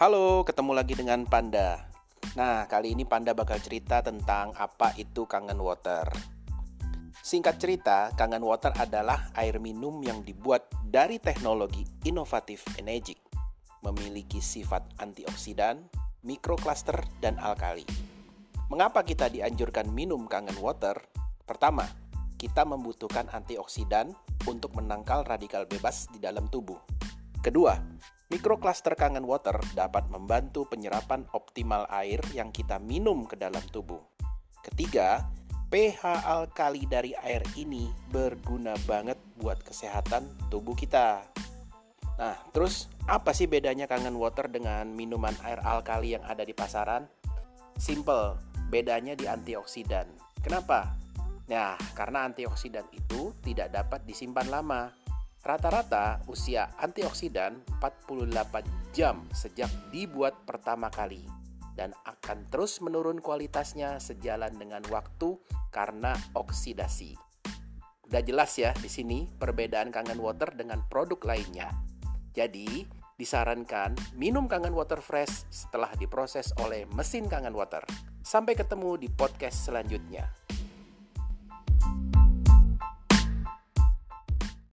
Halo, ketemu lagi dengan Panda. Nah, kali ini Panda bakal cerita tentang apa itu kangen water. Singkat cerita, kangen water adalah air minum yang dibuat dari teknologi inovatif Energic, memiliki sifat antioksidan, mikrokluster, dan alkali. Mengapa kita dianjurkan minum kangen water? Pertama, kita membutuhkan antioksidan untuk menangkal radikal bebas di dalam tubuh. Kedua, Mikrokluster kangen water dapat membantu penyerapan optimal air yang kita minum ke dalam tubuh. Ketiga, pH alkali dari air ini berguna banget buat kesehatan tubuh kita. Nah, terus apa sih bedanya kangen water dengan minuman air alkali yang ada di pasaran? Simple, bedanya di antioksidan. Kenapa? Nah, karena antioksidan itu tidak dapat disimpan lama Rata-rata usia antioksidan 48 jam sejak dibuat pertama kali dan akan terus menurun kualitasnya sejalan dengan waktu karena oksidasi. Udah jelas ya di sini perbedaan kangen water dengan produk lainnya. Jadi, disarankan minum kangen water fresh setelah diproses oleh mesin kangen water. Sampai ketemu di podcast selanjutnya.